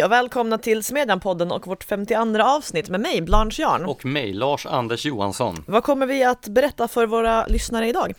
Hej och välkomna till Smedjan-podden och vårt 52 avsnitt med mig, Blanche Jarn. Och mig, Lars Anders Johansson. Vad kommer vi att berätta för våra lyssnare idag?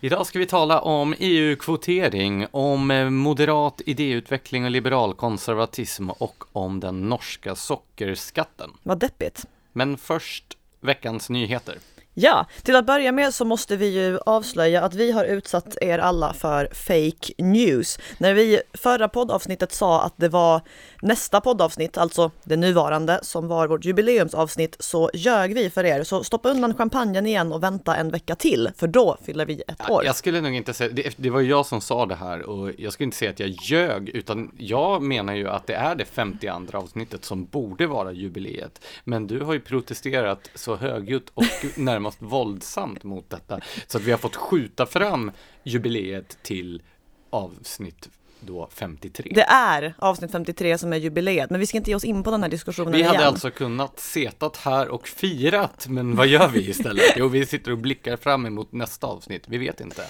Idag ska vi tala om EU-kvotering, om eh, moderat idéutveckling och liberalkonservatism och om den norska sockerskatten. Vad deppigt. Men först veckans nyheter. Ja, till att börja med så måste vi ju avslöja att vi har utsatt er alla för fake news. När vi förra poddavsnittet sa att det var nästa poddavsnitt, alltså det nuvarande, som var vårt jubileumsavsnitt, så ljög vi för er. Så stoppa undan champagnen igen och vänta en vecka till, för då fyller vi ett år. Jag skulle nog inte säga, det, det var jag som sa det här och jag skulle inte säga att jag ljög, utan jag menar ju att det är det 52 avsnittet som borde vara jubileet. Men du har ju protesterat så högljutt och närmast våldsamt mot detta, så att vi har fått skjuta fram jubileet till avsnitt då 53. Det är avsnitt 53 som är jubileet, men vi ska inte ge oss in på den här diskussionen Vi igen. hade alltså kunnat setat här och firat, men vad gör vi istället? Jo, vi sitter och blickar fram emot nästa avsnitt. Vi vet inte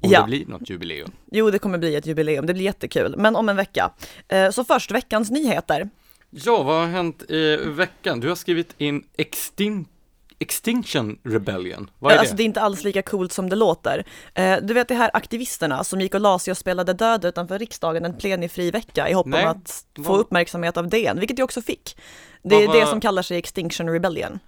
om Ja. det blir något jubileum. Jo, det kommer bli ett jubileum, det blir jättekul, men om en vecka. Eh, Så först veckans nyheter. Ja, vad har hänt i veckan? Du har skrivit in Extin Extinction Rebellion. Vad är Alltså det? det är inte alls lika coolt som det låter. Eh, Du vet de här aktivisterna som gick och la sig och spelade döda utanför riksdagen en plenifri vecka i hopp Nej, om att få uppmärksamhet av DN, vilket jag också fick. Det är Vad det som kallar sig Extinction Rebellion.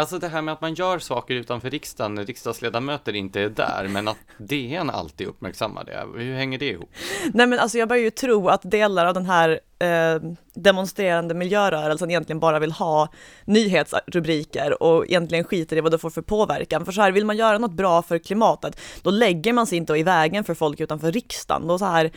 Alltså det här med att man gör saker utanför riksdagen när riksdagsledamöter inte är där, men att DN alltid uppmärksammar det. Hur hänger det ihop? Nej men alltså jag börjar ju tro att delar av den här eh, demonstrerande miljörörelsen egentligen bara vill ha nyhetsrubriker och egentligen skiter i vad det får för påverkan. För så här, vill man göra något bra för klimatet, då lägger man sig inte i vägen för folk utanför riksdagen. Då så här,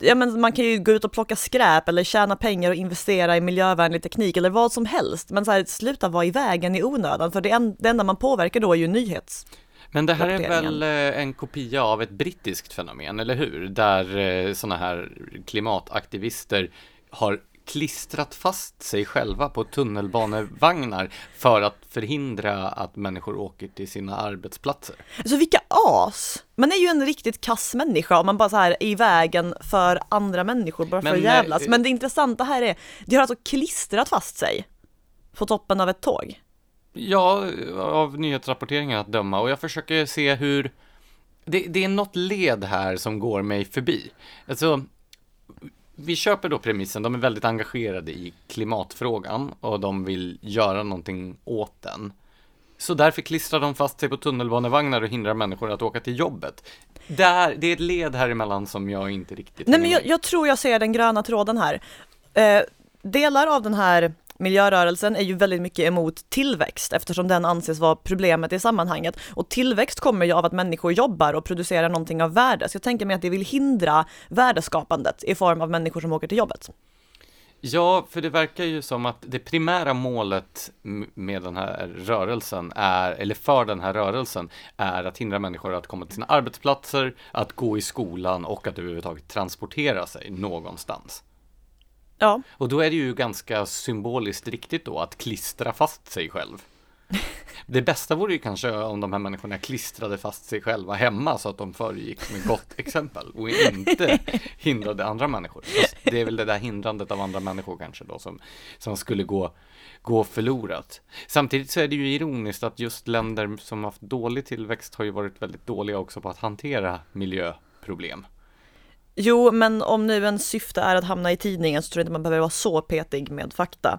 ja men man kan ju gå ut och plocka skräp eller tjäna pengar och investera i miljövänlig teknik eller vad som helst. Men så här, sluta vara i vägen i onödan, för det, en, det enda man påverkar då är ju nyhets... Men det här är väl eh, en kopia av ett brittiskt fenomen, eller hur? Där sådana här klimataktivister har klistrat fast sig själva på tunnelbanevagnar för att förhindra att människor åker till sina arbetsplatser. Alltså vilka as! Man är ju en riktigt kass människa om man bara så här är i vägen för andra människor bara för att jävlas. eh, Men det intressanta här är, de har alltså klistrat fast sig på toppen av ett tåg. Ja, av nyhetsrapporteringen att döma och jag försöker se hur det, det är något led här som går mig förbi. Alltså, vi köper då premissen, de är väldigt engagerade i klimatfrågan och de vill göra någonting åt den. Så därför klistrar de fast sig på tunnelbanevagnar och hindrar människor att åka till jobbet. Där, det är ett led här emellan som jag inte riktigt Nej men jag, jag tror jag ser den gröna tråden här. Eh, delar av den här miljörörelsen är ju väldigt mycket emot tillväxt eftersom den anses vara problemet i sammanhanget. Och tillväxt kommer ju av att människor jobbar och producerar någonting av värde. Så jag tänker mig att det vill hindra värdeskapandet i form av människor som åker till jobbet. Ja, för det verkar ju som att det primära målet med den här rörelsen är, eller för den här rörelsen, är att hindra människor att komma till sina arbetsplatser, att gå i skolan och att överhuvudtaget transportera sig någonstans. Ja, Och då är det ju ganska symboliskt riktigt då att klistra fast sig själv. Det bästa vore ju kanske om de här människorna klistrade fast sig själva hemma så att de föregick med gott exempel och inte hindrade andra människor. Fast det är väl det där hindrandet av andra människor kanske då som, som skulle gå, gå förlorat. Samtidigt så är det ju ironiskt att just länder som haft dålig tillväxt har ju varit väldigt dåliga också på att hantera miljöproblem. Jo, men om nu en syfte är att hamna i tidningen så tror jag inte man behöver vara så petig med fakta.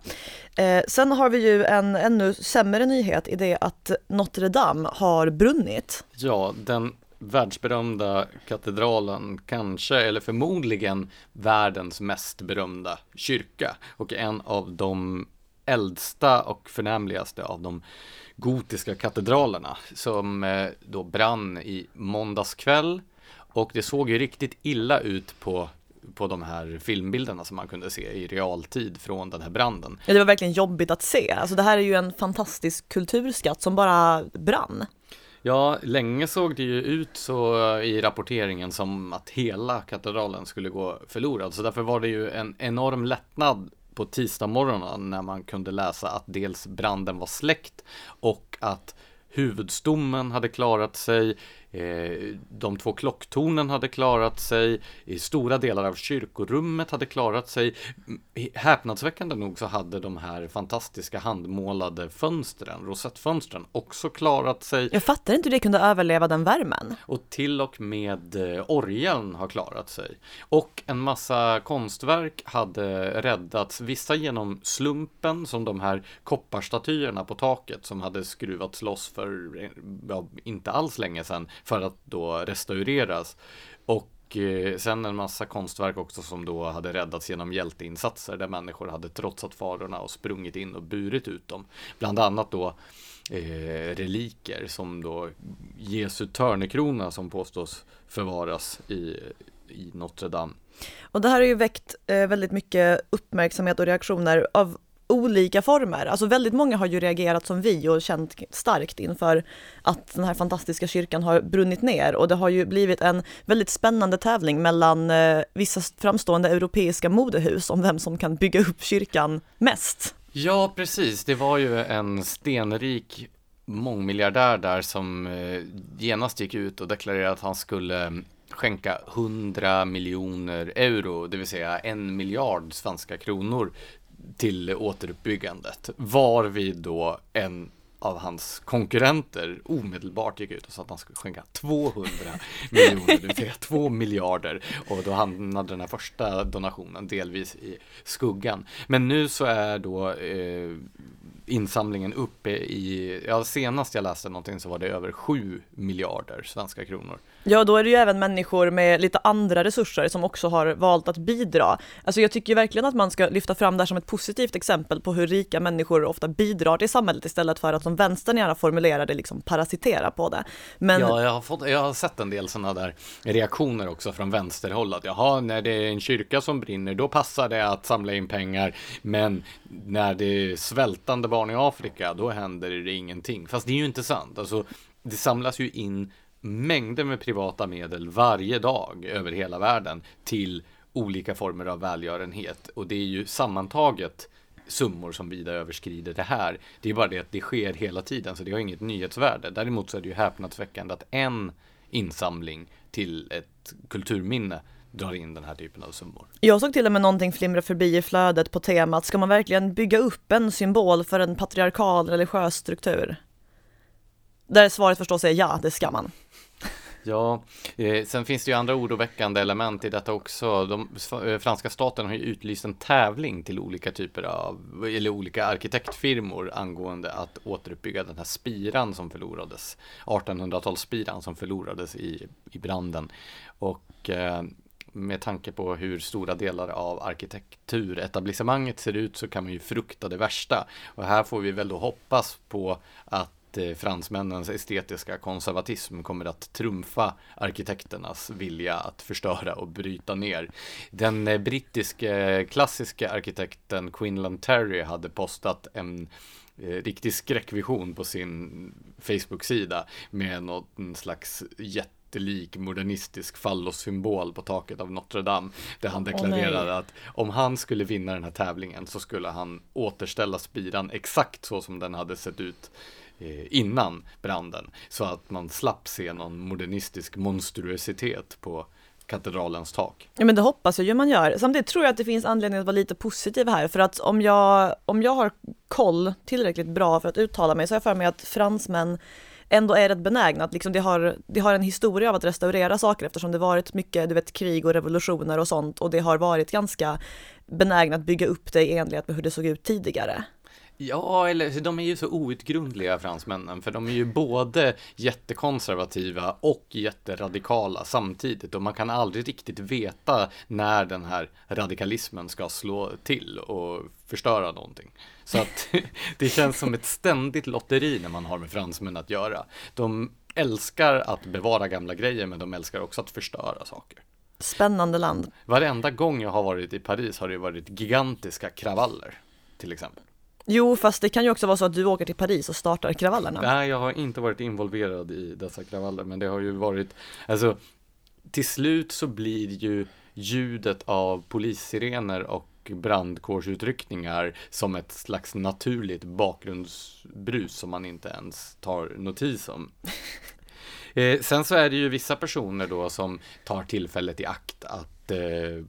Eh, sen har vi ju en ännu sämre nyhet i det att Notre Dame har brunnit. Ja, den världsberömda katedralen, kanske eller förmodligen världens mest berömda kyrka och en av de äldsta och förnämligaste av de gotiska katedralerna som eh, då brann i måndags kväll och det såg ju riktigt illa ut på på de här filmbilderna som man kunde se i realtid från den här branden. Ja, det var verkligen jobbigt att se. Alltså det här är ju en fantastisk kulturskatt som bara brann. Ja, länge såg det ju ut så i rapporteringen som att hela katedralen skulle gå förlorad. Så därför var det ju en enorm lättnad på tisdag morgonen när man kunde läsa att dels branden var släckt och att huvudstommen hade klarat sig. Eh, de två klocktornen hade klarat sig, i stora delar av kyrkorummet hade klarat sig. Mm, Häpnadsväckande nog så hade de här fantastiska handmålade fönstren, rosettfönstren, också klarat sig. Jag fattar inte hur det kunde överleva den värmen. Och till och med eh, orgeln har klarat sig. Och en massa konstverk hade räddats, vissa genom slumpen, som de här kopparstatyerna på taket som hade skruvats loss för eh, ja, inte alls länge sedan för att då restaureras. Och eh, sen en massa konstverk också som då hade räddats genom hjälteinsatser där människor hade trotsat farorna och sprungit in och burit ut dem. Bland annat då eh, reliker som då Jesu törnekrona som påstås förvaras i, i Notre Dame. Och det här har ju väckt eh, väldigt mycket uppmärksamhet och reaktioner av olika former. Alltså väldigt många har ju reagerat som vi och känt starkt inför att den här fantastiska kyrkan har brunnit ner och det har ju blivit en väldigt spännande tävling mellan eh, vissa framstående europeiska modehus om vem som kan bygga upp kyrkan mest. Ja, precis. Det var ju en stenrik mångmiljardär där som eh, genast gick ut och deklarerade att han skulle mm, skänka 100 miljoner euro, det vill säga en miljard svenska kronor till återuppbyggandet. Varvid då en av hans konkurrenter omedelbart gick ut och sa att han skulle skänka 200 miljoner, det vill säga 2 miljarder. Och då hamnade den här första donationen delvis i skuggan. Men nu så är då eh, insamlingen uppe i, ja senast jag läste någonting så var det över 7 miljarder svenska kronor. Ja, då är det ju även människor med lite andra resurser som också har valt att bidra. Alltså jag tycker verkligen att man ska lyfta fram det här som ett positivt exempel på hur rika människor ofta bidrar till samhället istället för att som vänstern gärna formulerar det, liksom parasitera på det. Men... Ja, jag har, fått, jag har sett en del sådana där reaktioner också från vänsterhåll att jaha, när det är en kyrka som brinner, då passar det att samla in pengar, men när det är svältande barn i Afrika, då händer det ingenting. Fast det är ju inte sant. Alltså, det samlas ju in mängder med privata medel varje dag över hela världen till olika former av välgörenhet. Och det är ju sammantaget summor som vida överskrider det här. Det är bara det att det sker hela tiden, så det har inget nyhetsvärde. Däremot så är det ju häpnadsväckande att en insamling till ett kulturminne drar in den här typen av summor. Jag såg till och med någonting flimra förbi i flödet på temat, ska man verkligen bygga upp en symbol för en patriarkal religiös struktur? Där svaret förstås är ja, det ska man. Ja, eh, sen finns det ju andra oroväckande element i detta också. De, eh, franska staten har ju utlyst en tävling till olika typer av, eller olika arkitektfirmor angående att återuppbygga den här spiran som förlorades, 1800-talsspiran som förlorades i, i branden. Och eh, med tanke på hur stora delar av arkitekturetablissemanget ser ut så kan man ju frukta det värsta. Och här får vi väl då hoppas på att eh, fransmännens estetiska konservatism kommer att trumfa arkitekternas vilja att förstöra och bryta ner. Den eh, brittiske eh, klassiska arkitekten Quinlan Terry hade postat en riktig skräckvision på sin Facebook-sida med någon slags jättelik modernistisk fallossymbol på taket av Notre Dame. Där han deklarerade oh, att om han skulle vinna den här tävlingen så skulle han återställa spiran exakt så som den hade sett ut Eh, innan branden. Så att man slapp se någon modernistisk monstruositet på katedralens tak. Ja men det hoppas jag ju man gör. Samtidigt tror jag att det finns anledning att vara lite positiv här för att om jag, om jag har koll tillräckligt bra för att uttala mig så har jag för mig att fransmän ändå är rätt benägna att liksom det har, det har en historia av att restaurera saker eftersom det varit mycket, du vet, krig och revolutioner och sånt och det har varit ganska benägna att bygga upp det i enlighet med hur det såg ut tidigare. Ja, eller de är ju så outgrundliga fransmännen, för de är ju både jättekonservativa och jätteradikala samtidigt och man kan aldrig riktigt veta när den här radikalismen ska slå till och förstöra någonting. Så att det känns som ett ständigt lotteri när man har med fransmän att göra. De älskar att bevara gamla grejer, men de älskar också att förstöra saker. Spännande land. Varenda gång jag har varit i Paris har det varit gigantiska kravaller, till exempel. Jo, fast det kan ju också vara så att du åker till Paris och startar kravallerna. Nej, jag har inte varit involverad i dessa kravaller, men det har ju varit, alltså, till slut så blir ju ljudet av polissirener och brandkårsutryckningar som ett slags naturligt bakgrundsbrus som man inte ens tar notis om. Eh, sen så är det ju vissa personer då som tar tillfället i akt att eh,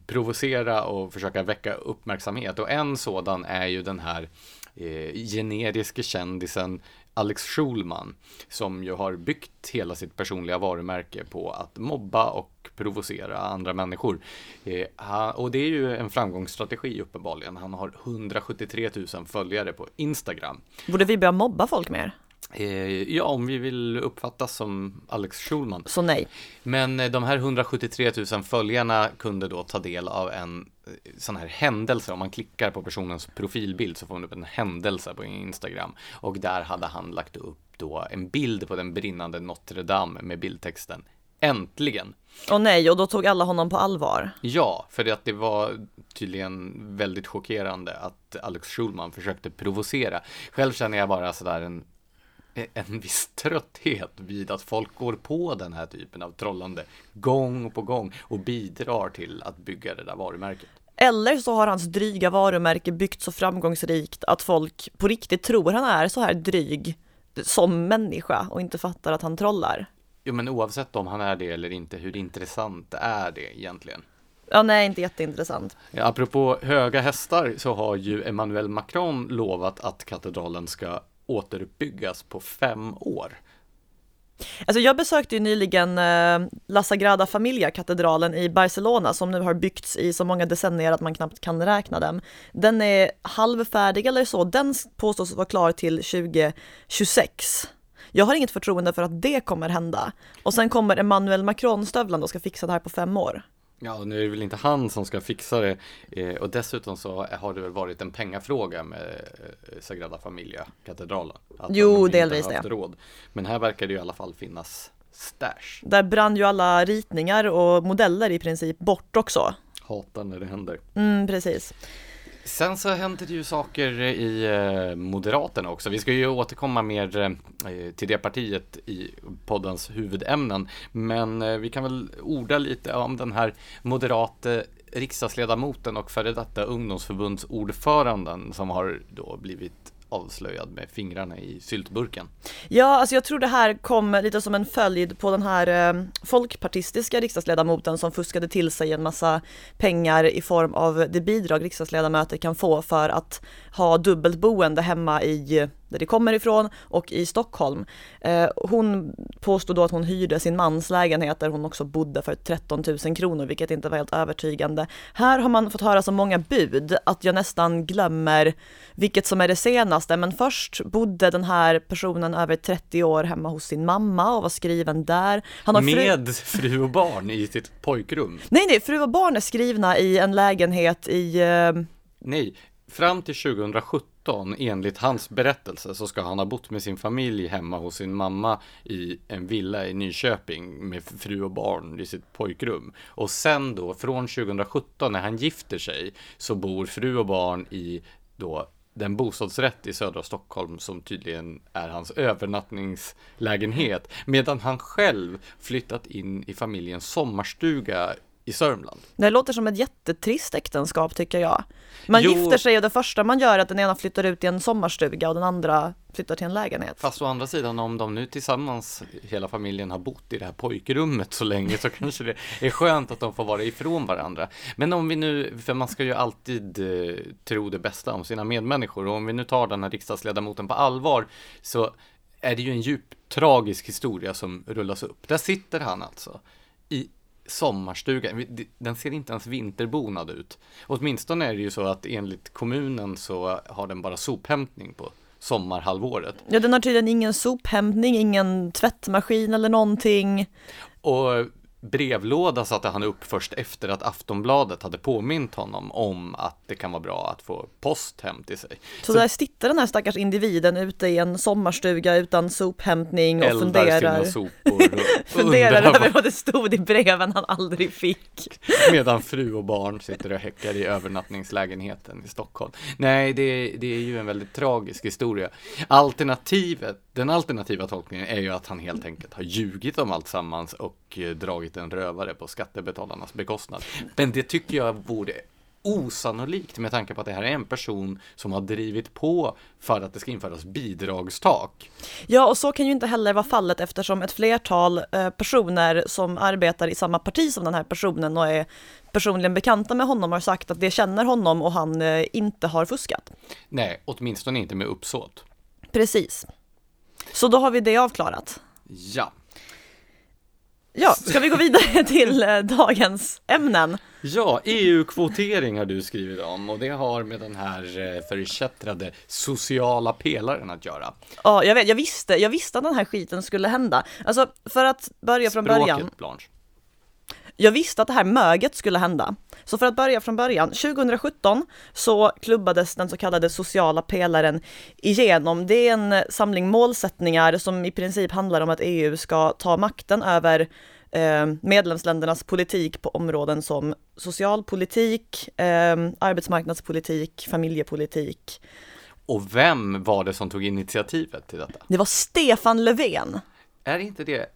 provocera och försöka väcka uppmärksamhet. Och en sådan är ju den här eh, generiske kändisen Alex Schulman som ju har byggt hela sitt personliga varumärke på att mobba och provocera andra människor. Eh, han, och det är ju en framgångsstrategi uppenbarligen. Han har 173 000 följare på Instagram. Borde vi börja mobba folk mer? Eh, ja, om vi vill uppfattas som Alex Schulman. Så nej. Men eh, de här 173 000 följarna kunde då ta del av en eh, sån här händelse. Om man klickar på personens profilbild så får man upp en händelse på Instagram. Och där hade han lagt upp då en bild på den brinnande Notre Dame med bildtexten Äntligen! Och nej, och då tog alla honom på allvar. Ja, för att det var tydligen väldigt chockerande att Alex Schulman försökte provocera. Själv känner jag bara sådär en en viss trötthet vid att folk går på den här typen av trollande gång på gång och bidrar till att bygga det där varumärket. Eller så har hans dryga varumärke byggt så framgångsrikt att folk på riktigt tror han är så här dryg som människa och inte fattar att han trollar. Jo, men oavsett om han är det eller inte, hur intressant är det egentligen? Ja, nej, inte jätteintressant. Ja, apropå höga hästar så har ju Emmanuel Macron lovat att katedralen ska återuppbyggas på fem år. Alltså jag besökte ju nyligen eh, La Sagrada Familia-katedralen i Barcelona som nu har byggts i så många decennier att man knappt kan räkna dem. Den är halvfärdig eller så, den påstås vara klar till 2026. Jag har inget förtroende för att det kommer hända. Och sen kommer Emmanuel Macron stövlande och ska fixa det här på fem år. Ja, nu är det väl inte han som ska fixa det eh, och dessutom så har det väl varit en pengafråga med eh, Sagrada Familia-katedralen. Jo, de delvis det. Råd. Men här verkar det ju i alla fall finnas stash. Där brann ju alla ritningar och modeller i princip bort också. Hatar när det händer. Mm, precis. Sen så händer det ju saker i eh, Moderaterna också. Vi ska ju återkomma mer eh, eh, till det partiet i poddens huvudämnen. Men vi kan väl orda lite om den här moderate riksdagsledamoten och före detta ungdomsförbundsordföranden som har då blivit avslöjad med fingrarna i syltburken. Ja, alltså jag tror det här kom lite som en följd på den här eh, folkpartistiska riksdagsledamoten som fuskade till sig en massa pengar i form av det bidrag riksdagsledamöter kan få för att ha dubbelt boende hemma i där det kommer ifrån och i Stockholm. Eh, hon påstod då att hon hyrde sin mans lägenhet där hon också bodde för 13 000 kronor, vilket inte var helt övertygande. Här har man fått höra så många bud att jag nästan glömmer vilket som är det senaste, men först bodde den här personen över 30 år hemma hos sin mamma och var skriven där. Han har fru... Med fru och barn i sitt pojkrum? Nej, nej, fru och barn är skrivna i en lägenhet i eh... Nej, Fram till 2017, enligt hans berättelse, så ska han ha bott med sin familj hemma hos sin mamma i en villa i Nyköping med fru och barn i sitt pojkrum. Och sen då, från 2017 när han gifter sig, så bor fru och barn i då den bostadsrätt i södra Stockholm som tydligen är hans övernattningslägenhet medan han själv flyttat in i familjens sommarstuga i Sörmland. Det låter som ett jättetrist äktenskap tycker jag. Man jo, gifter sig och det första man gör är att den ena flyttar ut i en sommarstuga och den andra flyttar till en lägenhet. Fast å andra sidan om de nu tillsammans, hela familjen har bott i det här pojkrummet så länge så kanske det är skönt att de får vara ifrån varandra. Men om vi nu, för man ska ju alltid eh, tro det bästa om sina medmänniskor och om vi nu tar den här riksdagsledamoten på allvar så är det ju en djupt tragisk historia som rullas upp. Där sitter han alltså sommarstuga. Den ser inte ens vinterbonad ut. Åtminstone är det ju så att enligt kommunen så har den bara sophämtning på sommarhalvåret. Ja, den har tydligen ingen sophämtning, ingen tvättmaskin eller någonting. Och brevlåda satte han upp först efter att Aftonbladet hade påmint honom om att det kan vara bra att få post hem till sig. Så, så där sitter den här stackars individen ute i en sommarstuga utan sophämtning och funderar. Funderar över vad det stod i breven han aldrig fick. Medan fru och barn sitter och häckar i övernattningslägenheten i Stockholm. Nej, det, det är ju en väldigt tragisk historia. Alternativet, den alternativa tolkningen är ju att han helt enkelt har ljugit om allt sammans och eh, dragit en rövare på skattebetalarnas bekostnad. Men det tycker jag vore osannolikt med tanke på att det här är en person som har drivit på för att det ska införas bidragstak. Ja, och så kan ju inte heller vara fallet eftersom ett flertal eh, personer som arbetar i samma parti som den här personen och är personligen bekanta med honom har sagt att det känner honom och han eh, inte har fuskat. Nej, åtminstone inte med uppsåt. Precis. Så då har vi det avklarat. Ja. Ja, ska vi gå vidare till eh, dagens ämnen? Ja, EU-kvotering har du skrivit om och det har med den här eh, förkättrade sociala pelaren att göra. Ja, jag vet, jag visste, jag visste att den här skiten skulle hända. Alltså, för att börja från början. Språket, Blanche. Jag visste att det här möget skulle hända. Så för att börja från början, 2017 så klubbades den så kallade sociala pelaren igenom. Det är en samling målsättningar som i princip handlar om att EU ska ta makten över eh, medlemsländernas politik på områden som socialpolitik, eh, arbetsmarknadspolitik, familjepolitik. Och vem var det som tog initiativet till detta? Det var Stefan Löfven. Är inte det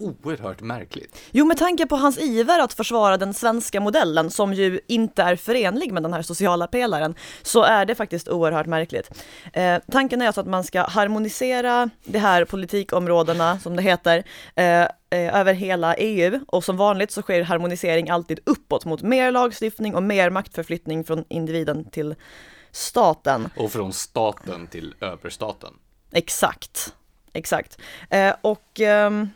oerhört märkligt? Jo, med tanke på hans iver att försvara den svenska modellen, som ju inte är förenlig med den här sociala pelaren, så är det faktiskt oerhört märkligt. Eh, tanken är alltså att man ska harmonisera de här politikområdena, som det heter, eh, eh över hela EU och som vanligt så sker harmonisering alltid uppåt mot mer lagstiftning och mer maktförflyttning från individen till staten. Och från staten till överstaten. Exakt, exakt. Eh, och ehm,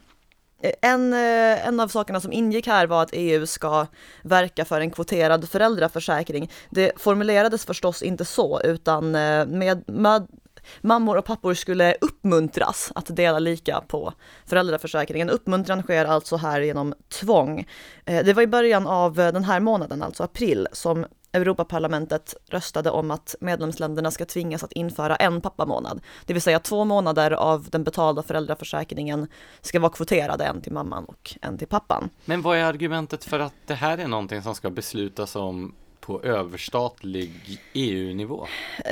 en, eh, en av sakerna som ingick här var att EU ska verka för en kvoterad föräldraförsäkring. Det formulerades förstås inte så, utan eh, med, med mammor och pappor skulle uppmuntras att dela lika på föräldraförsäkringen. Uppmuntran sker alltså här genom tvång. Eh, det var i början av den här månaden, alltså april, som Europaparlamentet röstade om att medlemsländerna ska tvingas att införa en pappamånad. Det vill säga två månader av den betalda föräldraförsäkringen ska vara kvoterade, en till mamman och en till pappan. Men vad är argumentet för att det här är någonting som ska beslutas om på överstatlig EU-nivå?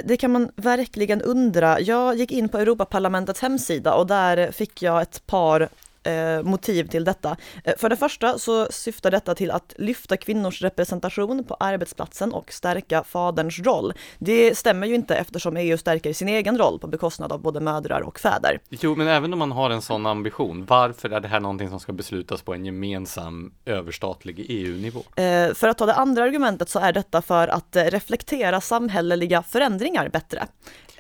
Det kan man verkligen undra. Jag gick in på Europaparlamentets hemsida och där fick jag ett par eh, motiv till detta. Eh, för det första så syftar detta till att lyfta kvinnors representation på arbetsplatsen och stärka faderns roll. Det stämmer ju inte eftersom EU stärker sin egen roll på bekostnad av både mödrar och fäder. Jo, men även om man har en sån ambition, varför är det här någonting som ska beslutas på en gemensam överstatlig EU-nivå? Eh, för att ta det andra argumentet så är detta för att eh, reflektera samhälleliga förändringar bättre.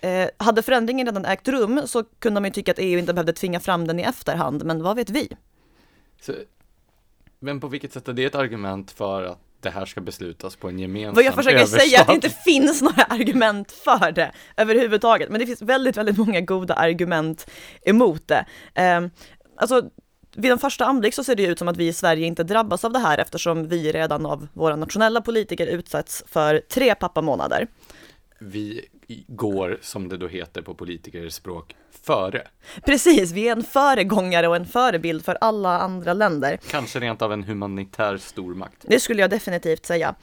Eh, hade förändringen redan ägt rum så kunde man ju tycka att EU inte behövde tvinga fram den i efterhand, men vad vet vi? Så, men på vilket sätt är det ett argument för att det här ska beslutas på en gemensam Vad jag försöker säga är att det inte finns några argument för det överhuvudtaget, men det finns väldigt, väldigt många goda argument emot det. Eh, alltså, vid en första anblick så ser det ut som att vi i Sverige inte drabbas av det här eftersom vi redan av våra nationella politiker utsätts för tre pappamånader. Vi går, som det då heter på politikerspråk, före. Precis, vi är en föregångare och en förebild för alla andra länder. Kanske rent av en humanitär stormakt. Det skulle jag definitivt säga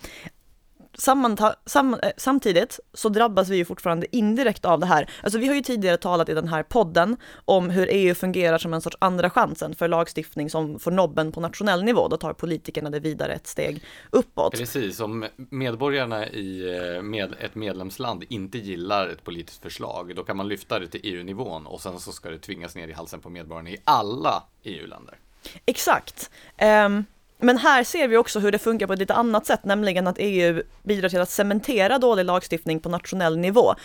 sammanta, sam, eh, samtidigt så drabbas vi ju fortfarande indirekt av det här. Alltså vi har ju tidigare talat i den här podden om hur EU fungerar som en sorts andra chansen för lagstiftning som får nobben på nationell nivå. Då tar politikerna det vidare ett steg uppåt. Precis, om medborgarna i eh, med ett medlemsland inte gillar ett politiskt förslag, då kan man lyfta det till EU-nivån och sen så ska det tvingas ner i halsen på medborgarna i alla EU-länder. Exakt. Um, men här ser vi också hur det funkar på ett lite annat sätt, nämligen att EU bidrar till att cementera dålig lagstiftning på nationell nivå.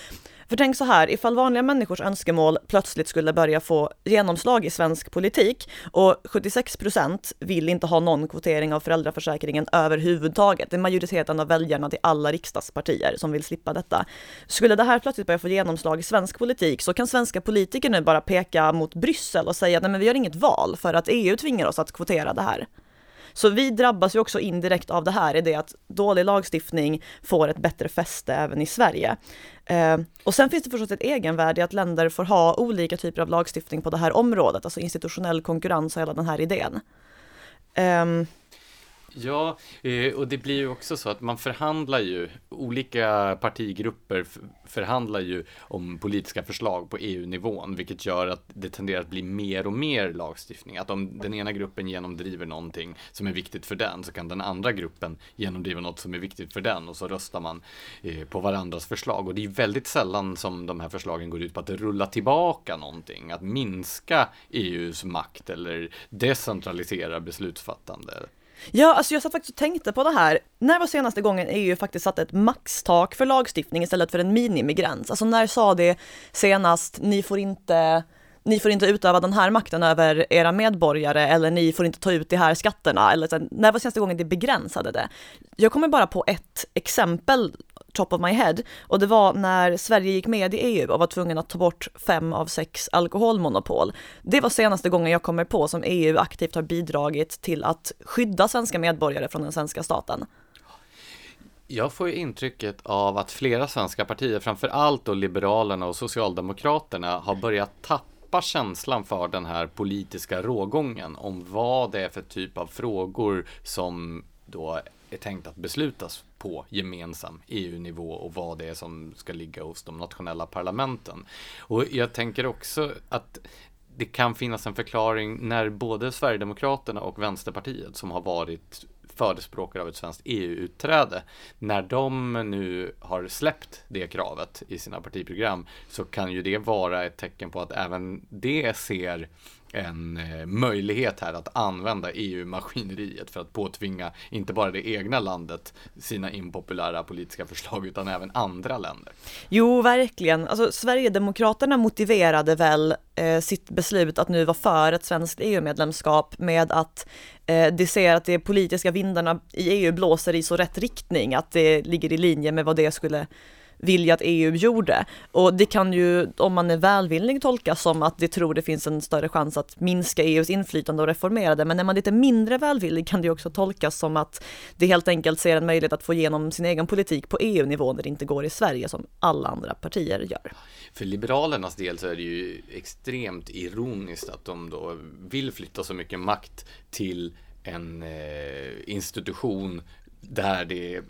För tänk så här, ifall vanliga människors önskemål plötsligt skulle börja få genomslag i svensk politik och 76 procent vill inte ha någon kvotering av föräldraförsäkringen överhuvudtaget. Det är majoriteten av väljarna till alla riksdagspartier som vill slippa detta. Skulle det här plötsligt börja få genomslag i svensk politik så kan svenska politiker nu bara peka mot Bryssel och säga nej, men vi har inget val för att EU tvingar oss att kvotera det här. Så vi drabbas ju också indirekt av det här, i det att dålig lagstiftning får ett bättre fäste även i Sverige. Eh, och sen finns det förstås ett egenvärde i att länder får ha olika typer av lagstiftning på det här området, alltså institutionell konkurrens och hela den här idén. Eh, Ja, eh, och det blir ju också så att man förhandlar ju, olika partigrupper förhandlar ju om politiska förslag på EU-nivån, vilket gör att det tenderar att bli mer och mer lagstiftning. Att om den ena gruppen genomdriver någonting som är viktigt för den, så kan den andra gruppen genomdriva något som är viktigt för den och så röstar man eh, på varandras förslag. Och det är väldigt sällan som de här förslagen går ut på att rulla tillbaka någonting, att minska EUs makt eller decentralisera beslutsfattande. Ja, alltså jag satt faktiskt och tänkte på det här. När var senaste gången EU faktiskt satte ett maxtak för lagstiftning istället för en minimigräns? Alltså när sa det senast, ni får inte ni får inte utöva den här makten över era medborgare eller ni får inte ta ut de här skatterna. Eller så, när var senaste gången det begränsade det? Jag kommer bara på ett exempel top of my head och det var när Sverige gick med i EU och var tvungen att ta bort fem av sex alkoholmonopol. Det var senaste gången jag kommer på som EU aktivt har bidragit till att skydda svenska medborgare från den svenska staten. Jag får intrycket av att flera svenska partier, framför allt då Liberalerna och Socialdemokraterna, har börjat tappa känslan för den här politiska rågången om vad det är för typ av frågor som då är tänkt att beslutas på gemensam EU-nivå och vad det är som ska ligga hos de nationella parlamenten. Och jag tänker också att det kan finnas en förklaring när både Sverigedemokraterna och Vänsterpartiet som har varit förespråkare av ett svenskt EU-utträde. När de nu har släppt det kravet i sina partiprogram så kan ju det vara ett tecken på att även det ser en eh, möjlighet här att använda EU-maskineriet för att påtvinga inte bara det egna landet sina impopulära politiska förslag utan även andra länder. Jo, verkligen. Alltså, Sverigedemokraterna motiverade väl eh, sitt beslut att nu vara för ett svenskt EU-medlemskap med att eh, de ser att de politiska vindarna i EU blåser i så rätt riktning, att det ligger i linje med vad det skulle vilja att EU gjorde. Och det kan ju, om man är välvillig, tolkas som att de tror det finns en större chans att minska EUs inflytande och reformera det. Men är man lite mindre välvillig kan det också tolkas som att det helt enkelt ser en möjlighet att få igenom sin egen politik på EU-nivå när det inte går i Sverige som alla andra partier gör. För Liberalernas del så är det ju extremt ironiskt att de då vill flytta så mycket makt till en eh, institution där det är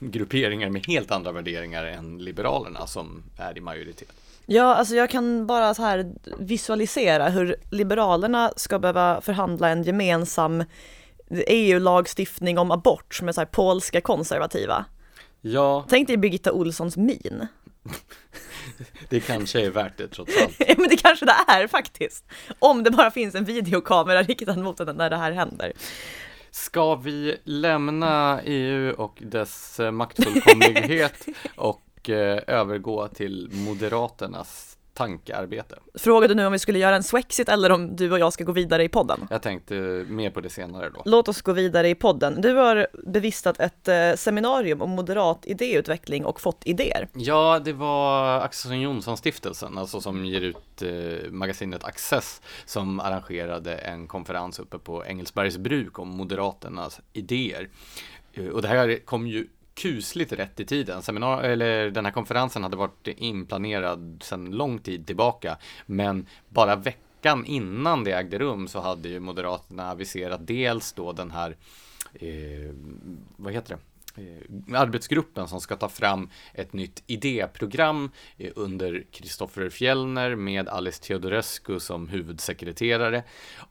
grupperingar med helt andra värderingar än Liberalerna som är i majoritet. Ja, alltså jag kan bara så här visualisera hur Liberalerna ska behöva förhandla en gemensam EU-lagstiftning om abort är så här polska konservativa. Ja. Tänk dig Birgitta Olssons min. det kanske är värt det trots allt. Ja, men det kanske det är faktiskt. Om det bara finns en videokamera riktad mot den när det här händer. Ska vi lämna EU och dess eh, maktfullkomlighet och eh, övergå till Moderaternas tankearbete. Frågade du nu om vi skulle göra en Swexit eller om du och jag ska gå vidare i podden? Jag tänkte mer på det senare då. Låt oss gå vidare i podden. Du har bevistat ett eh, seminarium om moderat idéutveckling och fått idéer. Ja, det var Axelsson Jonsson stiftelsen, alltså som ger ut eh, magasinet Access, som arrangerade en konferens uppe på Engelsbergs bruk om Moderaternas idéer. Eh, och det här kom ju kusligt rätt i tiden. Seminar eller den här konferensen hade varit inplanerad sedan lång tid tillbaka, men bara veckan innan det ägde rum så hade ju Moderaterna aviserat dels då den här, eh, vad heter det? Eh, arbetsgruppen som ska ta fram ett nytt idéprogram eh, under Kristoffer Fjellner med Alice Teodorescu som huvudsekreterare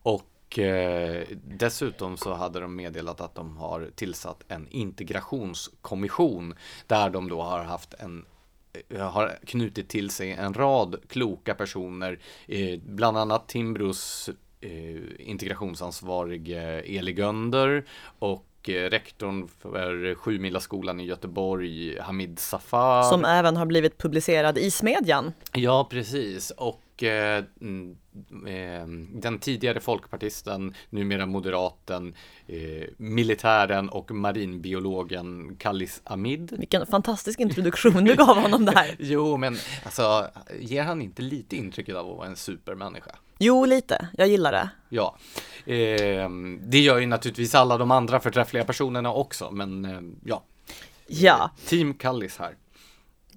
och och eh, dessutom så hade de meddelat att de har tillsatt en integrationskommission där de då har haft en eh, har knutit till sig en rad kloka personer, eh, bland annat Timbros eh, integrationsansvarige Eli Gönder och rektorn för Sjumilaskolan i Göteborg, Hamid Safar. Som även har blivit publicerad i Smedjan. Ja, precis. Och eh, eh, den tidigare folkpartisten, numera moderaten, eh, militären och marinbiologen Kallis Amid. Vilken fantastisk introduktion du gav honom där. jo, men alltså, ger han inte lite intrycket av att vara en supermänniska? Jo, lite. Jag gillar det. Ja, eh, det gör ju naturligtvis alla de andra förträffliga personerna också, men eh, ja. Ja. Team Kallis här.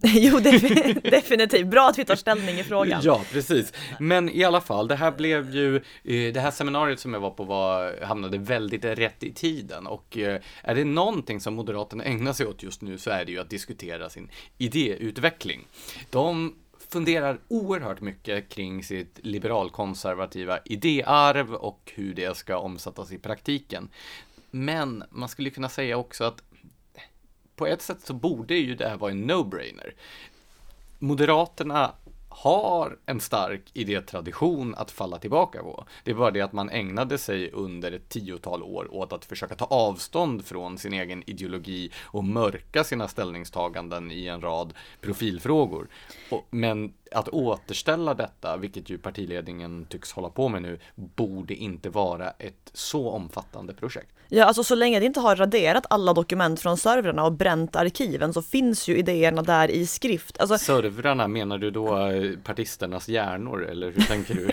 jo, definitivt. Bra att vi tar ställning i frågan. Ja, precis. Men i alla fall, det här blev ju, eh, det här seminariet som jag var på var, hamnade väldigt rätt i tiden och eh, är det någonting som Moderaterna ägnar sig åt just nu så är det ju att diskutera sin idéutveckling. De funderar oerhört mycket kring sitt liberalkonservativa idéarv och hur det ska omsättas i praktiken. Men man skulle kunna säga också att på ett sätt så borde ju det här vara en no-brainer. Moderaterna har en stark idétradition att falla tillbaka på. Det var det att man ägnade sig under ett tiotal år åt att försöka ta avstånd från sin egen ideologi och mörka sina ställningstaganden i en rad profilfrågor. Men att återställa detta, vilket ju partiledningen tycks hålla på med nu, borde inte vara ett så omfattande projekt. Ja, alltså så länge det inte har raderat alla dokument från servrarna och bränt arkiven så finns ju idéerna där i skrift. Alltså... Servrarna, menar du då eh, partisternas hjärnor eller hur tänker du?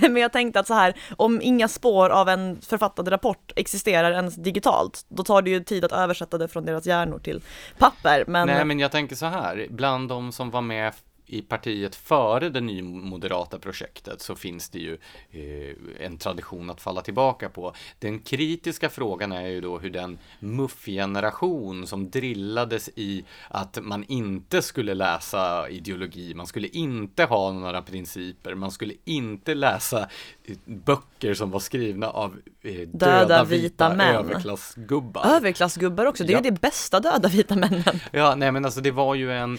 Nej, men jag tänkte att så här, om inga spår av en författad rapport existerar ens digitalt, då tar det ju tid att översätta det från deras hjärnor till papper. Men... Nej, men jag tänker så här, bland de som var med i partiet före det nymoderata projektet så finns det ju eh, en tradition att falla tillbaka på. Den kritiska frågan är ju då hur den muffgeneration som drillades i att man inte skulle läsa ideologi, man skulle inte ha några principer, man skulle inte läsa eh, böcker som var skrivna av eh, döda, döda, vita, vita överklassgubbar. Överklassgubbar också, det är ja. ju de bästa döda vita männen. Ja, nej men alltså det var ju en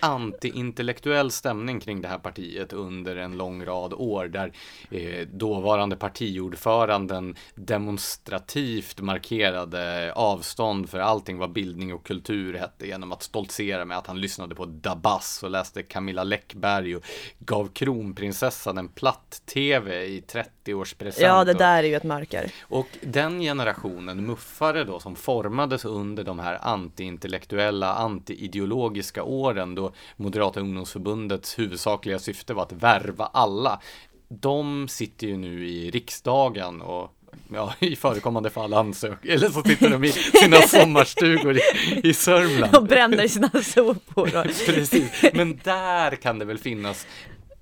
anti-intellektuell intellektuell stämning kring det här partiet under en lång rad år där eh, dåvarande partiordföranden demonstrativt markerade avstånd för allting vad bildning och kultur hette genom att stoltsera med att han lyssnade på Dabas och läste Camilla Läckberg och gav kronprinsessan en platt-tv i 30-årspresent. Ja, det där är ju ett mörker. Och den generationen muffare då som formades under de här anti-intellektuella, anti-ideologiska åren då Moderata ungdoms ungdomsförbundets huvudsakliga syfte var att värva alla. De sitter ju nu i riksdagen och ja, i förekommande fall ansöker, eller så sitter de i sina sommarstugor i, i Sörmland. Och bränner sina sopor. Precis, men där kan det väl finnas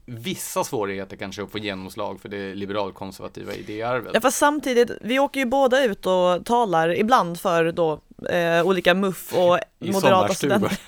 vissa svårigheter kanske att få genomslag för det liberalkonservativa idéarvet. Ja, fast samtidigt, vi åker ju båda ut och talar ibland för då eh, olika MUF och I moderata studenter.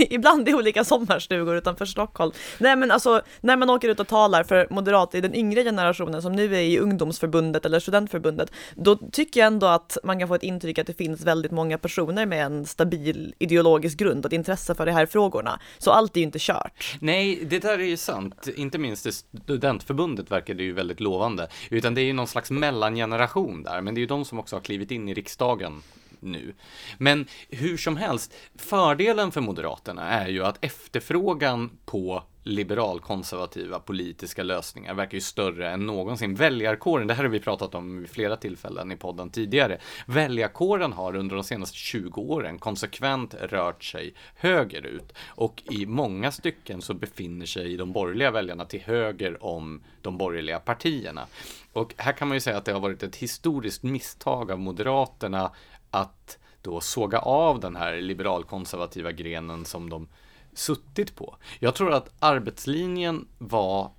Ibland i olika sommarstugor utanför Stockholm. Nej men alltså, när man åker ut och talar för moderater i den yngre generationen som nu är i ungdomsförbundet eller studentförbundet, då tycker jag ändå att man kan få ett intryck att det finns väldigt många personer med en stabil ideologisk grund och ett intresse för de här frågorna. Så allt är ju inte kört. Nej, det där är ju sant. Inte minst i studentförbundet verkar det ju väldigt lovande, utan det är ju någon slags mellangeneration där, men det är ju de som också har klivit in i riksdagen nu. Men hur som helst, fördelen för Moderaterna är ju att efterfrågan på liberalkonservativa politiska lösningar verkar ju större än någonsin. Väljarkåren, det här har vi pratat om vid flera tillfällen i podden tidigare. Väljarkåren har under de senaste 20 åren konsekvent rört sig högerut och i många stycken så befinner sig de borgerliga väljarna till höger om de borgerliga partierna. Och här kan man ju säga att det har varit ett historiskt misstag av Moderaterna att då såga av den här liberalkonservativa grenen som de suttit på. Jag tror att arbetslinjen var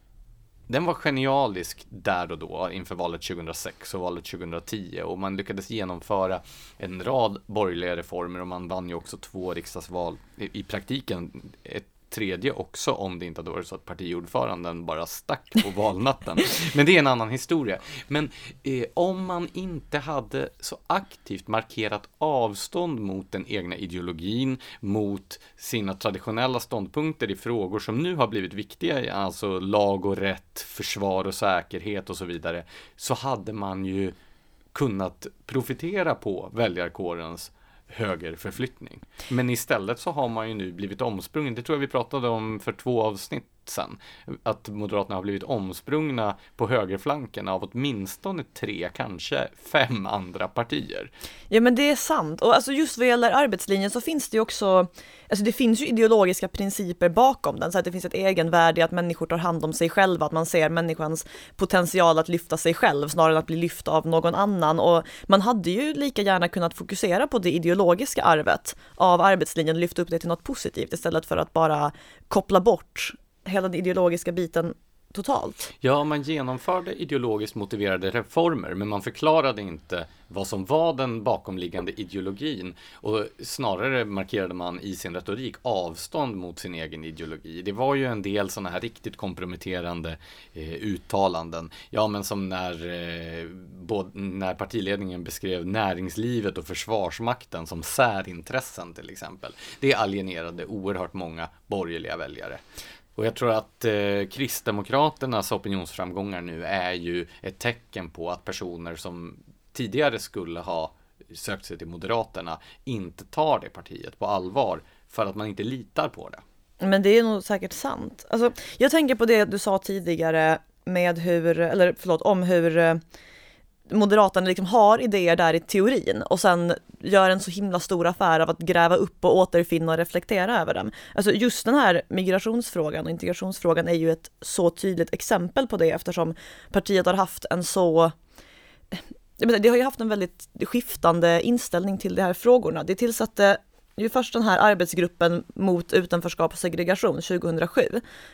den var genialisk där och då inför valet 2006 och valet 2010 och man lyckades genomföra en rad borgerliga reformer och man vann ju också två riksdagsval i, i praktiken. Ett tredje också om det inte hade varit så att partiordföranden bara stack på valnatten. Men det är en annan historia. Men eh, om man inte hade så aktivt markerat avstånd mot den egna ideologin, mot sina traditionella ståndpunkter i frågor som nu har blivit viktiga, alltså lag och rätt, försvar och säkerhet och så vidare, så hade man ju kunnat profitera på väljarkårens högerförflyttning. Men istället så har man ju nu blivit omsprungen. Det tror jag vi pratade om för två avsnitt sen. Att Moderaterna har blivit omsprungna på högerflanken av åtminstone tre, kanske fem andra partier. Ja men det är sant och alltså just vad gäller arbetslinjen så finns det ju också Alltså det finns ju ideologiska principer bakom den, så att det finns ett egenvärde i att människor tar hand om sig själva, att man ser människans potential att lyfta sig själv snarare än att bli lyft av någon annan. Och man hade ju lika gärna kunnat fokusera på det ideologiska arvet av arbetslinjen lyfta upp det till något positivt istället för att bara koppla bort hela den ideologiska biten totalt. Ja, man genomförde ideologiskt motiverade reformer, men man förklarade inte vad som var den bakomliggande ideologin och snarare markerade man i sin retorik avstånd mot sin egen ideologi. Det var ju en del sådana här riktigt komprometterande eh, uttalanden. Ja, men som när, eh, både, när partiledningen beskrev näringslivet och försvarsmakten som särintressen till exempel. Det alienerade oerhört många borgerliga väljare. Och jag tror att eh, Kristdemokraternas opinionsframgångar nu är ju ett tecken på att personer som tidigare skulle ha sökt sig till Moderaterna inte tar det partiet på allvar för att man inte litar på det. Men det är nog säkert sant. Alltså, jag tänker på det du sa tidigare med hur, eller förlåt, om hur eh, Moderaterna liksom har idéer där i teorin och sen gör en så himla stor affär av att gräva upp och återfinna och reflektera över dem. Alltså just den här migrationsfrågan och integrationsfrågan är ju ett så tydligt exempel på det eftersom partiet har haft en så det har ju haft en väldigt skiftande inställning till de här frågorna. Det tillsatte ju först den här arbetsgruppen mot utanförskap och segregation 2007.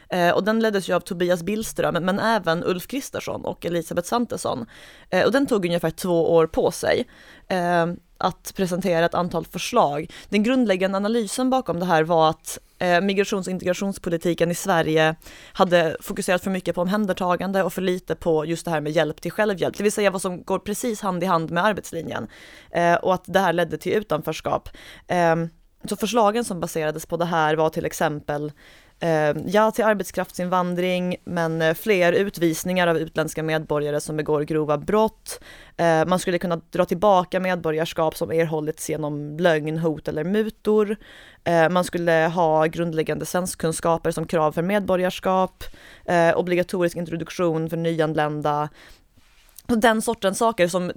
Eh, och den leddes ju av Tobias Billström, men även Ulf Kristersson och Elisabeth Santesson. Eh, och den tog ungefär två år på sig eh, att presentera ett antal förslag. Den grundläggande analysen bakom det här var att Eh, migrations och integrationspolitiken i Sverige hade fokuserat för mycket på omhändertagande och för lite på just det här med hjälp till självhjälp, det vill säga vad som går precis hand i hand med arbetslinjen. Eh, och att det här ledde till utanförskap. Ehm, så förslagen som baserades på det här var till exempel Eh, ja till arbetskraftsinvandring, men eh, fler utvisningar av utländska medborgare som begår grova brott. Eh, man skulle kunna dra tillbaka medborgarskap som erhållits genom lögn, hot eller mutor. Eh, man skulle ha grundläggande svenskkunskaper som krav för medborgarskap, obligatorisk introduktion för nyanlända, den sortens saker som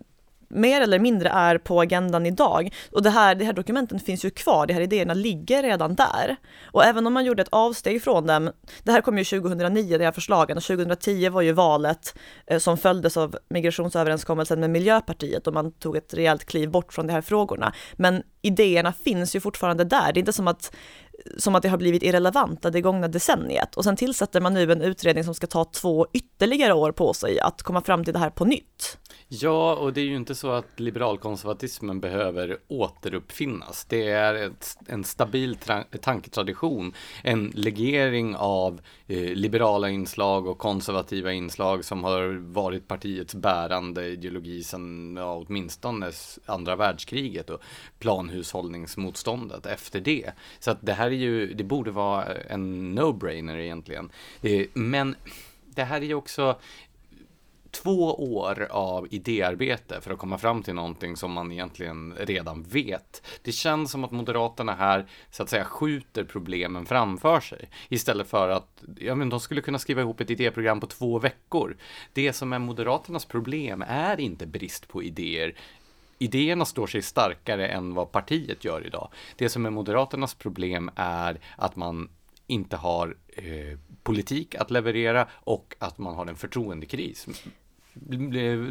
mer eller mindre är på agendan idag. Och det här, de här dokumenten finns ju kvar, de här idéerna ligger redan där. Och även om man gjorde ett avsteg från dem, det här kom ju 2009, de här förslagen, och 2010 var ju valet eh, som följdes av migrationsöverenskommelsen med Miljöpartiet och man tog ett rejält kliv bort från de här frågorna. Men idéerna finns ju fortfarande där, det är inte som att som att det har blivit irrelevanta det gångna decenniet. Och sen tillsätter man nu en utredning som ska ta två ytterligare år på sig att komma fram till det här på nytt. Ja, och det är ju inte så att liberalkonservatismen behöver återuppfinnas. Det är ett, en stabil tanketradition, en legering av eh, liberala inslag och konservativa inslag som har varit partiets bärande ideologi sedan ja, åtminstone andra världskriget och planhushållningsmotståndet efter det. Så att det här är ju, det borde vara en no-brainer egentligen. Eh, men det här är ju också två år av idéarbete för att komma fram till någonting som man egentligen redan vet. Det känns som att Moderaterna här så att säga skjuter problemen framför sig istället för att ja, men de skulle kunna skriva ihop ett idéprogram på två veckor. Det som är Moderaternas problem är inte brist på idéer idéerna står sig starkare än vad partiet gör idag. Det som är Moderaternas problem är att man inte har eh, politik att leverera och att man har en förtroendekris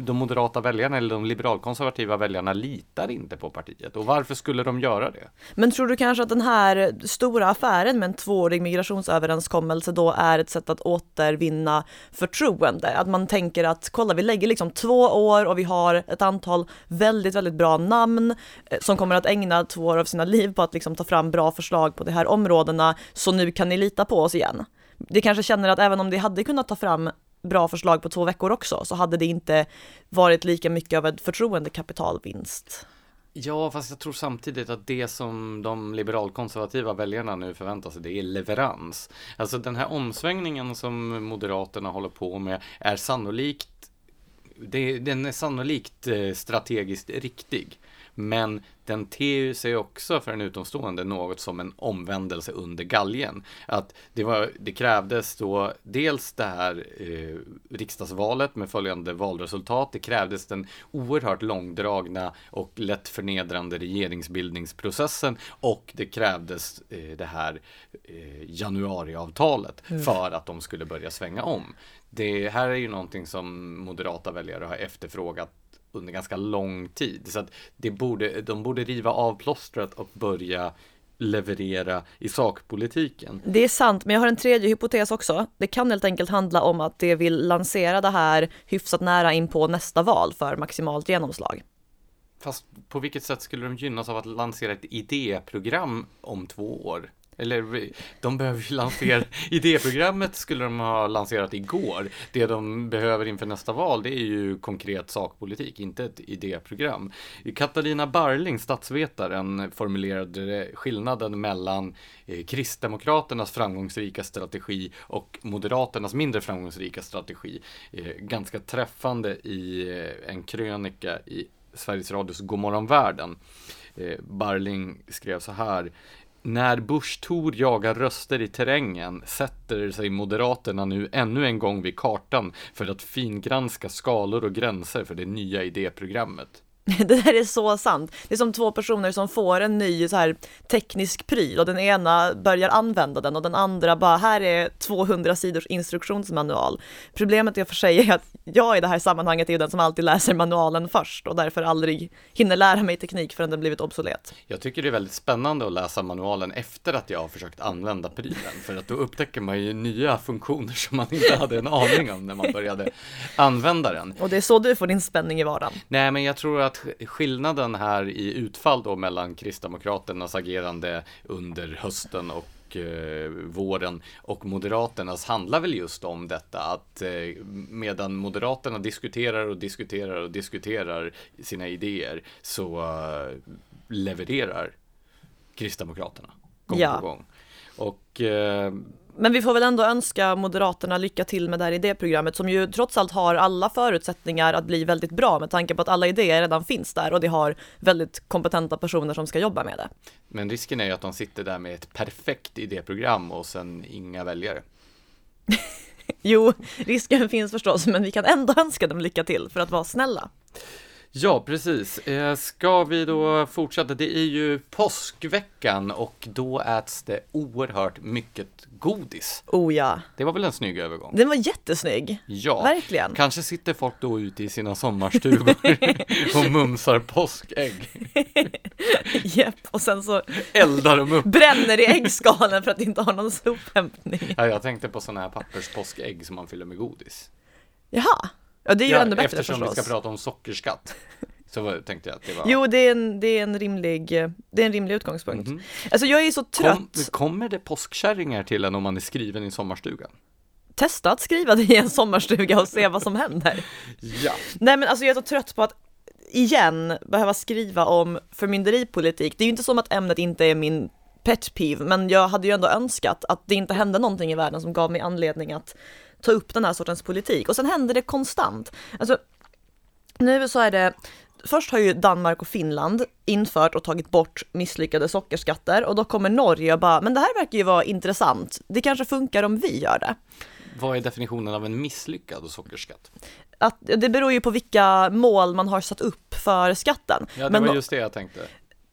de moderata väljarna eller de liberalkonservativa väljarna litar inte på partiet. Och varför skulle de göra det? Men tror du kanske att den här stora affären med en tvåårig migrationsöverenskommelse då är ett sätt att återvinna förtroende? Att man tänker att kolla, vi lägger liksom två år och vi har ett antal väldigt, väldigt bra namn eh, som kommer att ägna två år av sina liv på att liksom ta fram bra förslag på de här områdena. Så nu kan ni lita på oss igen. Det kanske känner att även om de hade kunnat ta fram bra förslag på två veckor också så hade det inte varit lika mycket av en förtroendekapitalvinst. Ja, fast jag tror samtidigt att det som de liberalkonservativa väljarna nu förväntar sig, det är leverans. Alltså den här omsvängningen som Moderaterna håller på med är sannolikt, det, den är sannolikt eh, strategiskt riktig. Men den ter sig också för en utomstående något som en omvändelse under galgen. Att det, var, det krävdes då dels det här eh, riksdagsvalet med följande valresultat. Det krävdes den oerhört långdragna och lätt förnedrande regeringsbildningsprocessen och det krävdes eh, det här eh, januariavtalet mm. för att de skulle börja svänga om. Det här är ju någonting som moderata väljare har efterfrågat under ganska lång tid. Så att det borde, de borde riva av plåstret och börja leverera i sakpolitiken. Det är sant, men jag har en tredje hypotes också. Det kan helt enkelt handla om att det vill lansera det här hyfsat nära in på nästa val för maximalt genomslag. Fast på vilket sätt skulle de gynnas av att lansera ett idéprogram om två år? Eller de behöver ju lansera, idéprogrammet skulle de ha lanserat igår. Det de behöver inför nästa val, det är ju konkret sakpolitik, inte ett idéprogram. Katarina Barling, statsvetaren, formulerade skillnaden mellan eh, Kristdemokraternas framgångsrika strategi och Moderaternas mindre framgångsrika strategi eh, ganska träffande i eh, en krönika i Sveriges Radios Godmorgon världen. Barling skrev så här när Bush Thor jagar röster i terrängen sätter sig Moderaterna nu ännu en gång vid kartan för att fingranska skalor och gränser för det nya idéprogrammet. Det där är så sant. Det är som två personer som får en ny så här teknisk pryl och den ena börjar använda den och den andra bara, här är 200 sidors instruktionsmanual. Problemet är för sig är att jag i det här sammanhanget är ju den som alltid läser manualen först och därför aldrig hinner lära mig teknik förrän den blivit obsolet. Jag tycker det är väldigt spännande att läsa manualen efter att jag har försökt använda prylen för att då upptäcker man ju nya funktioner som man inte hade en aning om när man började använda den. Och det är så du får din spänning i vardagen. Nej, men jag tror att skillnaden här i utfall då mellan Kristdemokraternas agerande under hösten och eh, våren och Moderaternas handlar väl just om detta att eh, medan Moderaterna diskuterar och diskuterar och diskuterar sina idéer så eh, levererar Kristdemokraterna gång ja. på gång. Och eh, men vi får väl ändå önska Moderaterna lycka till med det här idéprogrammet som ju trots allt har alla förutsättningar att bli väldigt bra med tanke på att alla idéer redan finns där och det har väldigt kompetenta personer som ska jobba med det. Men risken är ju att de sitter där med ett perfekt idéprogram och sen inga väljare. jo, risken finns förstås, men vi kan ändå önska dem lycka till för att vara snälla. Ja, precis. Eh, ska vi då fortsätta? Det är ju påskveckan och då äts det oerhört mycket godis. Oh ja. Det var väl en snygg övergång? Den var jättesnygg. Ja. Verkligen. Kanske sitter folk då ute i sina sommarstugor och mumsar påskägg. Japp, och sen så eldar de upp. Bränner i äggskalen för att inte ha någon sophämtning. Ja, jag tänkte på sådana här papperspåskägg som man fyller med godis. Jaha. Ja, det är ju ja, ändå bättre Eftersom förstås. vi ska prata om sockerskatt. Så tänkte jag att det var... Jo, det är en, det är en, rimlig, det är en rimlig utgångspunkt. Mm. Alltså jag är så trött. Kom, kommer det påskkärringar till en om man är skriven i sommarstugan? Testa att skriva det i en sommarstuga och se vad som händer. Ja. Nej men alltså jag är så trött på att igen behöva skriva om förmynderipolitik. Det är ju inte som att ämnet inte är min pet peeve, men jag hade ju ändå önskat att det inte hände någonting i världen som gav mig anledning att ta upp den här sortens politik. Och sen händer det konstant. Alltså, nu så är det Först har ju Danmark och Finland infört och tagit bort misslyckade sockerskatter och då kommer Norge och bara, men det här verkar ju vara intressant. Det kanske funkar om vi gör det. Vad är definitionen av en misslyckad sockerskatt? Att, det beror ju på vilka mål man har satt upp för skatten. Ja, det men, var just det jag tänkte.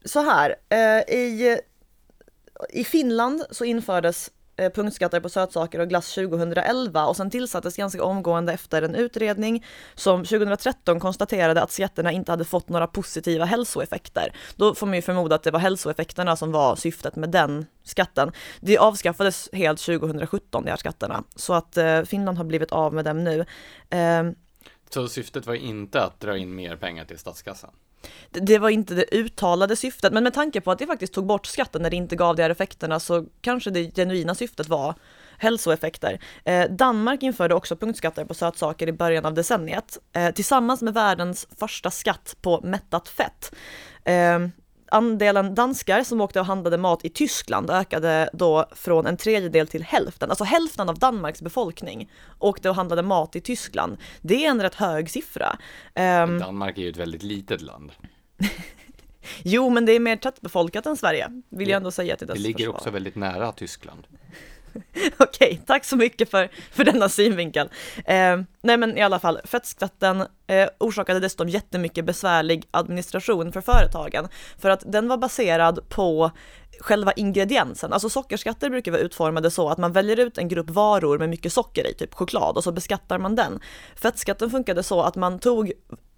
Så här, eh, i, i Finland så infördes Eh, punktskatter på sötsaker och glass 2011 och sen tillsattes ganska omgående efter en utredning som 2013 konstaterade att skatterna inte hade fått några positiva hälsoeffekter. Då får man ju förmoda att det var hälsoeffekterna som var syftet med den skatten. Det avskaffades helt 2017, de här skatterna, så att eh, Finland har blivit av med dem nu. Eh, så syftet var inte att dra in mer pengar till statskassan? Det var inte det uttalade syftet, men med tanke på att det faktiskt tog bort skatten när det inte gav de här effekterna så kanske det genuina syftet var hälsoeffekter. Eh, Danmark införde också punktskatter på sötsaker i början av decenniet eh, tillsammans med världens första skatt på mättat fett. Eh, andelen danskar som åkte och handlade mat i Tyskland ökade då från en tredjedel till hälften. Alltså hälften av Danmarks befolkning åkte och handlade mat i Tyskland. Det är en rätt hög siffra. Um, Danmark är ju ett väldigt litet land. Jo, men det är mer tättbefolkat än Sverige, vill Det- jag ändå säga till dess Det ligger försvar. också väldigt nära Tyskland. Okej, tack så mycket för, för denna synvinkel. Eh, nej men i alla fall, fettskatten eh, orsakade dessutom jättemycket besvärlig administration för företagen, för att den var baserad på själva ingrediensen. Alltså sockerskatter brukar vara utformade så att man väljer ut en grupp varor med mycket socker i, typ choklad, och så beskattar man den. Fettskatten funkade så att man tog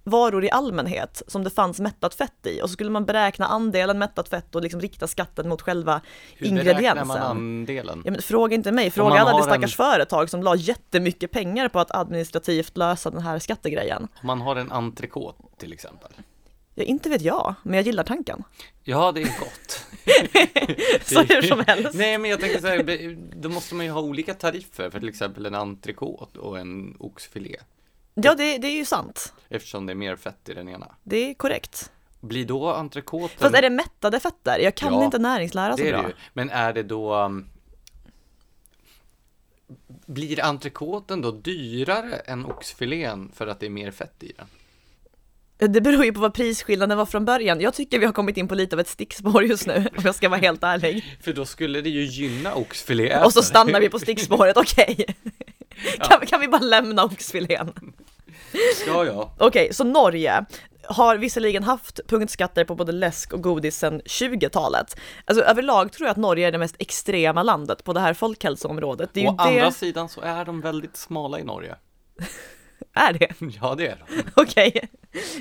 varor i allmänhet som det fanns mättat fett i och så skulle man beräkna andelen mättat fett och liksom rikta skatten mot själva Hur ingrediensen. beräknar man andelen? Ja, men fråga inte mig, fråga alla de stackars en- företag som la jättemycket pengar på att administrativt lösa den här skattegrejen. Om man har en entrecote till exempel. Ja, inte vet jag, men jag gillar tanken. Ja, det är gott. Så hur som helst. Nej, men jag tänker så här, då måste man ju ha olika tariffer för till exempel en entrecote och en oxfilé. Ja, det, det är ju sant. Eftersom det är mer fett i den ena. Det är korrekt. Blir då entrecoten... Fast är det mättade fetter? Jag kan Ja, inte näringslära så det är bra. det ju. Men är det då... um, Blir entrecoten då dyrare än oxfilén för att det är mer fett i den? Det beror ju på vad prisskillnaden var från början. Jag tycker vi har kommit in på lite av ett stickspår just nu, om jag ska vara helt ärlig. För då skulle det ju gynna oxfilé. Och så stannar vi på stickspåret, okej. Kan, kan vi bara lämna oxfilén? Ja, ja. Okej, så Norge har visserligen haft punktskatter på både läsk och godis sedan 20-talet. Alltså överlag tror jag att Norge är det mest extrema landet på det här folkhälsoområdet. Det Å det, andra sidan så är de väldigt smala i Norge. är det? Ja, det är de. Okej.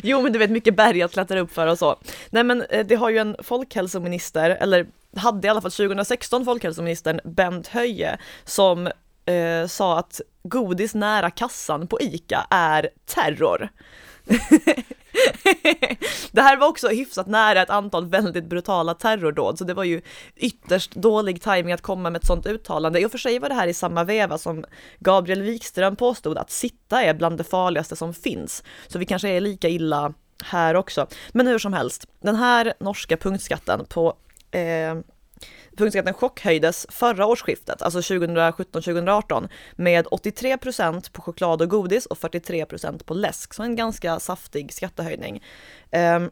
Jo, men du vet mycket berg att klättra upp för och så. Nej, men eh, det har ju en folkhälsominister, eller hade i alla fall 2016 folkhälsoministern Bent Höie, som eh, sa att godis nära kassan på ICA är terror. det här var också hyfsat nära ett antal väldigt brutala terrordåd, så det var ju ytterst dålig timing att komma med ett sådant uttalande. I och för sig var det här i samma veva som Gabriel Wikström påstod att sitta är bland det farligaste som finns, så vi kanske är lika illa här också. Men hur som helst, den här norska punktskatten på eh, Punktskatten chockhöjdes förra årsskiftet, alltså 2017-2018, med 83 procent på choklad och godis och 43 procent på läsk, så en ganska saftig skattehöjning. Ehm,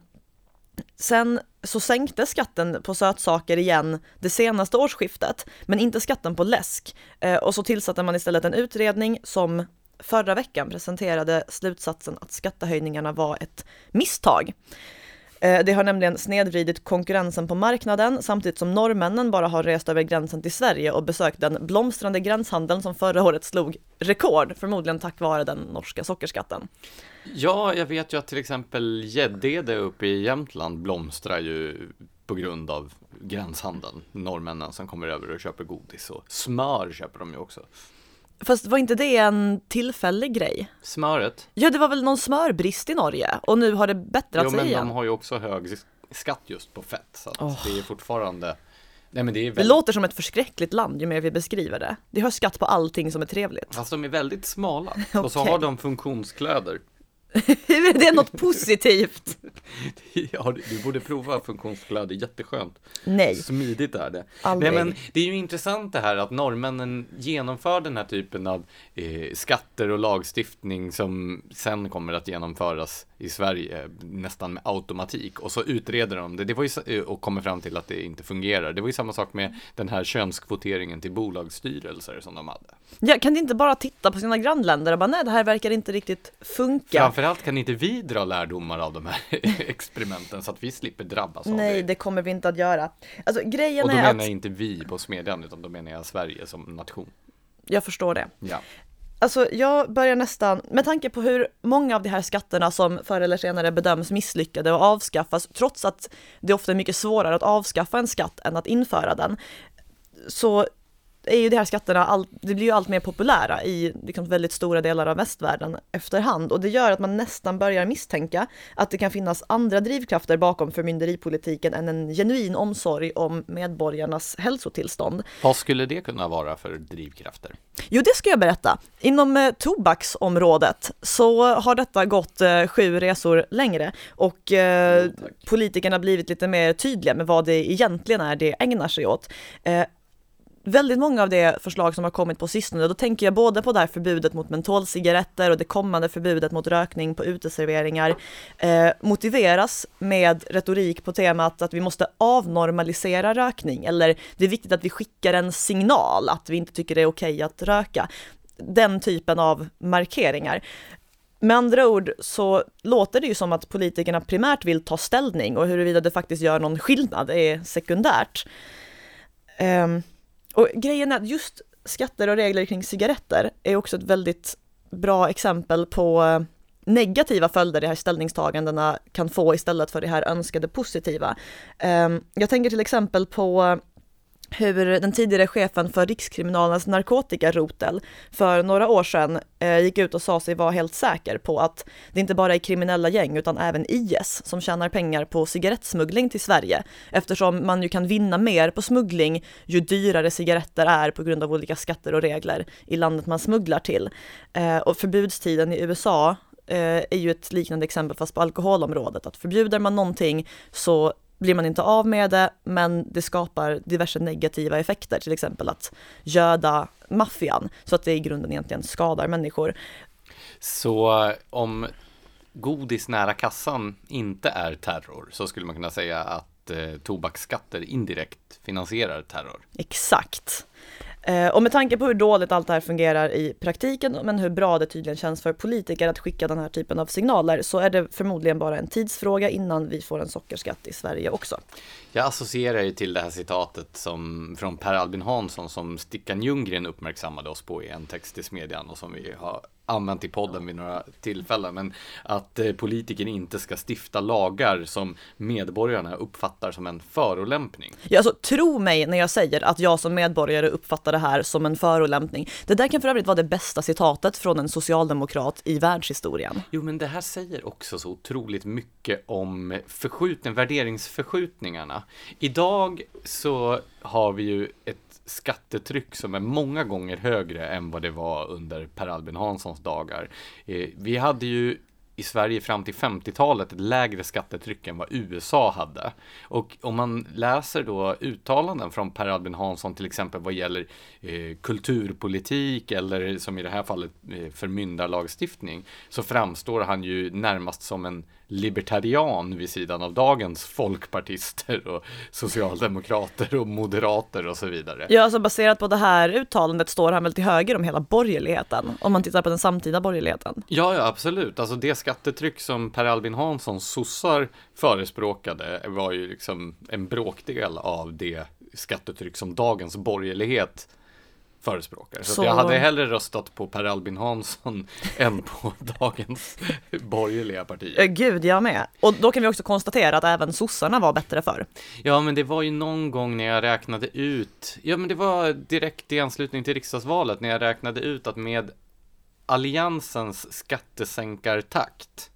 sen så sänktes skatten på sötsaker igen det senaste årsskiftet, men inte skatten på läsk. Ehm, och så tillsatte man istället en utredning som förra veckan presenterade slutsatsen att skattehöjningarna var ett misstag. Eh, det har nämligen snedvridit konkurrensen på marknaden samtidigt som norrmännen bara har rest över gränsen till Sverige och besökt den blomstrande gränshandeln som förra året slog rekord, förmodligen tack vare den norska sockerskatten. Ja, jag vet ju att till exempel Gäddede uppe i Jämtland blomstrar ju på grund av gränshandeln. Norrmännen som kommer över och köper godis och smör köper de ju också. Fast var inte det en tillfällig grej? Smöret, Ja, det var väl någon smörbrist i Norge och nu har det bättrat jo sig men igen. de har ju också hög skatt just på fett. Så att Åh. det är fortfarande, nej men det är Det väldigt, låter som ett förskräckligt land ju mer vi beskriver det. Det har skatt på allting som är trevligt. fast de är väldigt smala. Och så har de funktionskläder. Hur är det något positivt? Ja, du- borde prova funktionskläder, jätteskönt. Nej, Smidigt är det. aldrig. Nej men det är ju intressant det här att norrmännen genomför den här typen av eh, skatter och lagstiftning som sen kommer att genomföras i Sverige nästan med automatik och så utreder de det, det var ju, eh, och kommer fram till att det inte fungerar. Det var ju samma sak med den här könskvoteringen till bolagsstyrelser som de hade. Ja, kan de inte bara titta på sina grannländer och bara nej, det här verkar inte riktigt funka. Framförallt kan inte vi dra lärdomar av de här experimenten så att vi slipper drabbas av Nej, det. det kommer vi inte att göra. Alltså grejen Och då är menar att, jag inte vi på Smedjan utan då menar jag Sverige som nation. jag förstår det. Ja. Alltså jag börjar nästan, med tanke på hur många av de här skatterna som förr eller senare bedöms misslyckade och avskaffas, trots att det ofta är mycket svårare att avskaffa en skatt än att införa den, så är ju de här skatterna, all, det blir ju allt mer populära i liksom väldigt stora delar av västvärlden efterhand och det gör att man nästan börjar misstänka att det kan finnas andra drivkrafter bakom förmynderipolitiken än en genuin omsorg om medborgarnas hälsotillstånd. Vad skulle det kunna vara för drivkrafter? Jo, det ska jag berätta. Inom eh, tobaksområdet så har detta gått eh, sju resor längre och eh, tack. politikerna blivit lite mer tydliga med vad det egentligen är det ägnar sig åt. Väldigt många av de förslag som har kommit på sistone, då tänker jag både på det här förbudet mot mentolcigaretter och det kommande förbudet mot rökning på uteserveringar, eh, motiveras med retorik på temat att vi måste avnormalisera rökning, eller det är viktigt att vi skickar en signal att vi inte tycker det är okej att röka. Den typen av markeringar. Med andra ord så låter det ju som att politikerna primärt vill ta ställning och huruvida det faktiskt gör någon skillnad är sekundärt. Um, och grejen är att just skatter och regler kring cigaretter är också ett väldigt bra exempel på eh, negativa följder de här ställningstagandena kan få istället för det här önskade positiva. Ehm, jag tänker till exempel på hur den tidigare chefen för Rikskriminalens narkotikarotel för några år sedan eh, gick ut och sa sig vara helt säker på att det inte bara är kriminella gäng utan även IS som tjänar pengar på cigarettsmuggling till Sverige eftersom man ju kan vinna mer på smuggling ju dyrare cigaretter är på grund av olika skatter och regler i landet man smugglar till. Eh, och förbudstiden i USA eh, är ju ett liknande exempel fast på alkoholområdet, att förbjuder man någonting så blir man inte av med det, men det skapar diverse negativa effekter, till exempel att göda maffian, så att det i grunden egentligen skadar människor. Så om godis nära kassan inte är terror, så skulle man kunna säga att eh, tobaksskatter indirekt finansierar terror? Exakt. Eh, och med tanke på hur dåligt allt det här fungerar i praktiken, men hur bra det tydligen känns för politiker att skicka den här typen av signaler, så är det förmodligen bara en tidsfråga innan vi får en sockerskatt i Sverige också. Jag associerar ju till det här citatet som, från Per Albin Hansson som Stickan Ljunggren uppmärksammade oss på i en text i Smedjan och som vi har använt i podden vid några tillfällen. Men att eh, politiker inte ska stifta lagar som medborgarna uppfattar som en förolämpning. Ja, alltså tro mig när jag säger att jag som medborgare uppfattar det här som en förolämpning. Det där kan för övrigt vara det bästa citatet från en socialdemokrat i världshistorien. Jo, men det här säger också så otroligt mycket om förskjutning, värderingsförskjutningarna. Idag så har vi ju ett skattetryck som är många gånger högre än vad det var under Per Albin Hanssons dagar. Eh, vi hade ju i Sverige fram till 50-talet ett lägre skattetryck än vad USA hade. Och om man läser då uttalanden från Per Albin Hansson till exempel vad gäller eh, kulturpolitik eller som i det här fallet eh, förmyndarlagstiftning så framstår han ju närmast som en libertarian vid sidan av dagens folkpartister och socialdemokrater och moderater och så vidare. Ja, alltså baserat på det här uttalandet står han väl till höger om hela borgerligheten, om man tittar på den samtida borgerligheten. Ja, ja, absolut. Alltså det skattetryck som Per Albin Hansson sossar förespråkade var ju liksom en bråkdel av det skattetryck som dagens borgerlighet förespråkare. Så, så... jag hade hellre röstat på Per Albin Hansson än på dagens borgerliga partier. Gud, jag med. Och då kan vi också konstatera att även sossarna var bättre för. Ja, men det var ju någon gång när jag räknade ut, ja men det var direkt i anslutning till riksdagsvalet när jag räknade ut att med alliansens skattesänkartakt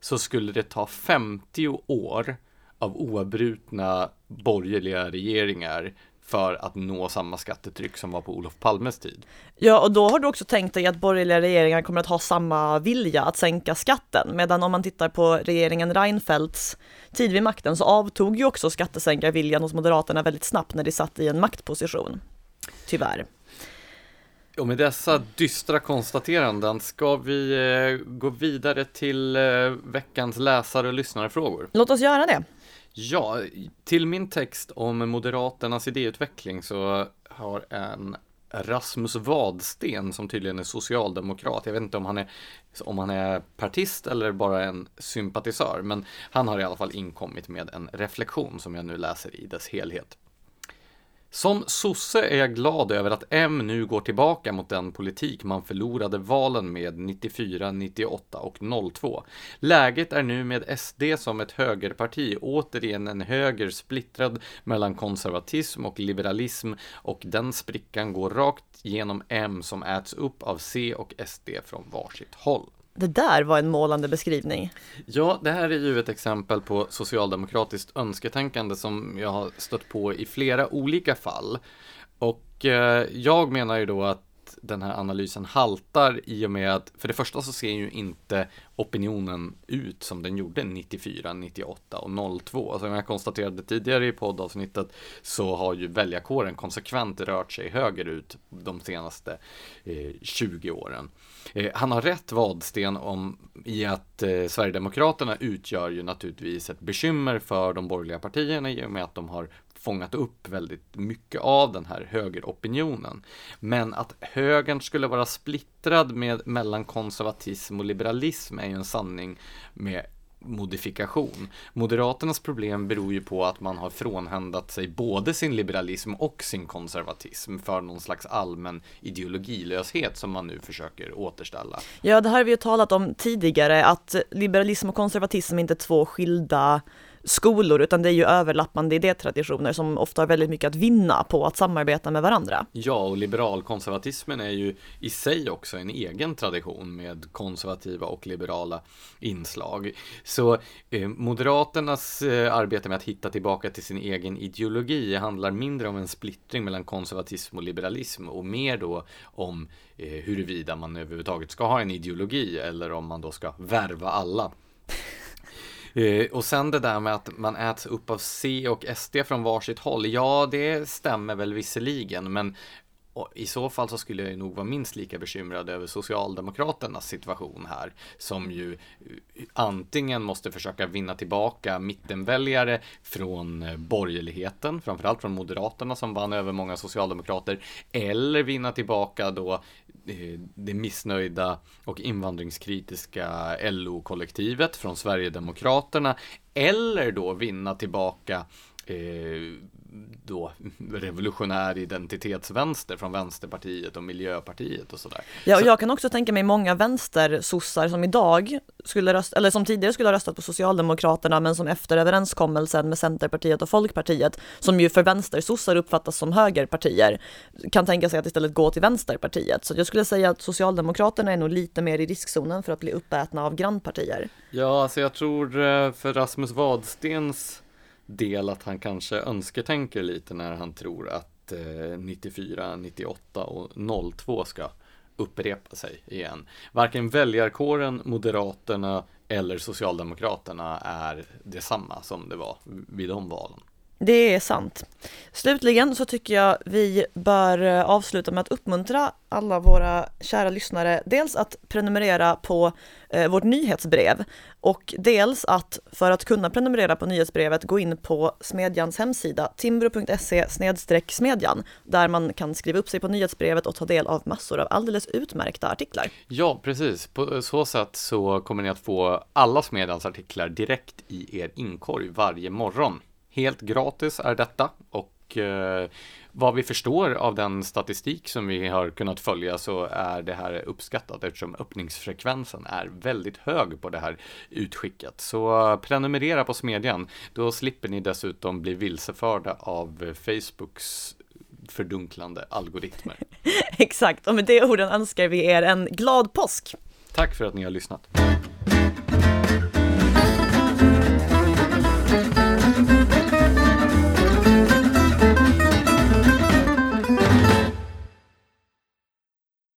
så skulle det ta 50 år av oavbrutna borgerliga regeringar för att nå samma skattetryck som var på Olof Palmes tid. Ja, och då har du också tänkt dig att borgerliga regeringar kommer att ha samma vilja att sänka skatten, medan om man tittar på regeringen Reinfeldts tid vid makten så avtog ju också skattesänkarviljan hos Moderaterna väldigt snabbt när de satt i en maktposition. Tyvärr. Och med dessa dystra konstateranden ska vi eh, gå vidare till eh, veckans läsare och lyssnarfrågor. Låt oss göra det. Ja, till min text om Moderaternas idéutveckling så har en Rasmus Vadsten som tydligen är socialdemokrat. Jag vet inte om han är, om han är partist eller bara en sympatisör, men han har i alla fall inkommit med en reflektion som jag nu läser i dess helhet. Som sosse är jag glad över att M nu går tillbaka mot den politik man förlorade valen med 94, 98 och 02. Läget är nu med SD som ett högerparti återigen en höger splittrad mellan konservatism och liberalism och den sprickan går rakt genom M som äts upp av C och SD från varsitt håll. Det där var en målande beskrivning. Ja, det här är ju ett exempel på socialdemokratiskt önsketänkande som jag har stött på i flera olika fall. Och eh, jag menar ju då att den här analysen haltar i och med att för det första så ser ju inte opinionen ut som den gjorde 94, 98 och 02. Alltså, som jag konstaterade tidigare i poddavsnittet så har ju väljarkåren konsekvent rört sig högerut de senaste eh, 20 åren. Eh, han har rätt Vadsten om i att eh, Sverigedemokraterna utgör ju naturligtvis ett bekymmer för de borgerliga partierna i och med att de har fångat upp väldigt mycket av den här högeropinionen. Men att högern skulle vara splittrad med, mellan konservatism och liberalism är ju en sanning med modifikation. Moderaternas problem beror ju på att man har frånhändat sig både sin liberalism och sin konservatism för någon slags allmän ideologilöshet som man nu försöker återställa. Ja, det här har vi ju talat om tidigare, att liberalism och konservatism är inte två skilda skolor, utan det är ju överlappande idétraditioner som ofta har väldigt mycket att vinna på att samarbeta med varandra. Ja, och liberalkonservatismen är ju i sig också en egen tradition med konservativa och liberala inslag. Så eh, Moderaternas eh, arbete med att hitta tillbaka till sin egen ideologi handlar mindre om en splittring mellan konservatism och liberalism och mer då om eh, huruvida man överhuvudtaget ska ha en ideologi eller om man då ska värva alla. Eh, och sen det där med att man äts upp av C och SD från varsitt håll. Ja, det stämmer väl visserligen, men i så fall så skulle jag nog vara minst lika bekymrad över Socialdemokraternas situation här, som ju eh, antingen måste försöka vinna tillbaka mittenväljare från eh, borgerligheten, framförallt från Moderaterna som vann över många socialdemokrater, eller vinna tillbaka då Eh, Eh, det missnöjda och invandringskritiska LO-kollektivet från Sverigedemokraterna eller då vinna tillbaka eh, då revolutionär identitetsvänster från Vänsterpartiet och Miljöpartiet och sådär. Ja, och jag kan också tänka mig många vänstersossar som idag skulle rösta, eller som tidigare skulle ha röstat på Socialdemokraterna, men som efter överenskommelsen med Centerpartiet och Folkpartiet, som ju för vänstersossar uppfattas som högerpartier, kan tänka sig att istället gå till Vänsterpartiet. Så jag skulle säga att Socialdemokraterna är nog lite mer i riskzonen för att bli uppätna av grannpartier. Ja, alltså jag tror eh, för Rasmus Wadstens del att han kanske önsketänker lite när han tror att eh, 94, 98 och 02 ska upprepa sig igen. Varken väljarkåren, Moderaterna eller Socialdemokraterna är detsamma som det var vid de valen. Det är sant. Slutligen så tycker jag vi bör eh, avsluta med att uppmuntra alla våra kära lyssnare, dels att prenumerera på eh, vårt nyhetsbrev och dels att för att kunna prenumerera på nyhetsbrevet gå in på Smedjans hemsida timbro.se smedjan där man kan skriva upp sig på nyhetsbrevet och ta del av massor av alldeles utmärkta artiklar. Ja, precis. På eh, så sätt så kommer ni att få alla Smedjans artiklar direkt i er inkorg varje morgon. Helt gratis är detta och eh, vad vi förstår av den statistik som vi har kunnat följa så är det här uppskattat eftersom öppningsfrekvensen är väldigt hög på det här utskicket. Så prenumerera på Smedjan. Då slipper ni dessutom bli vilseförda av Facebooks fördunklande algoritmer. Exakt, och med de orden önskar vi er en glad påsk. Tack för att ni har lyssnat.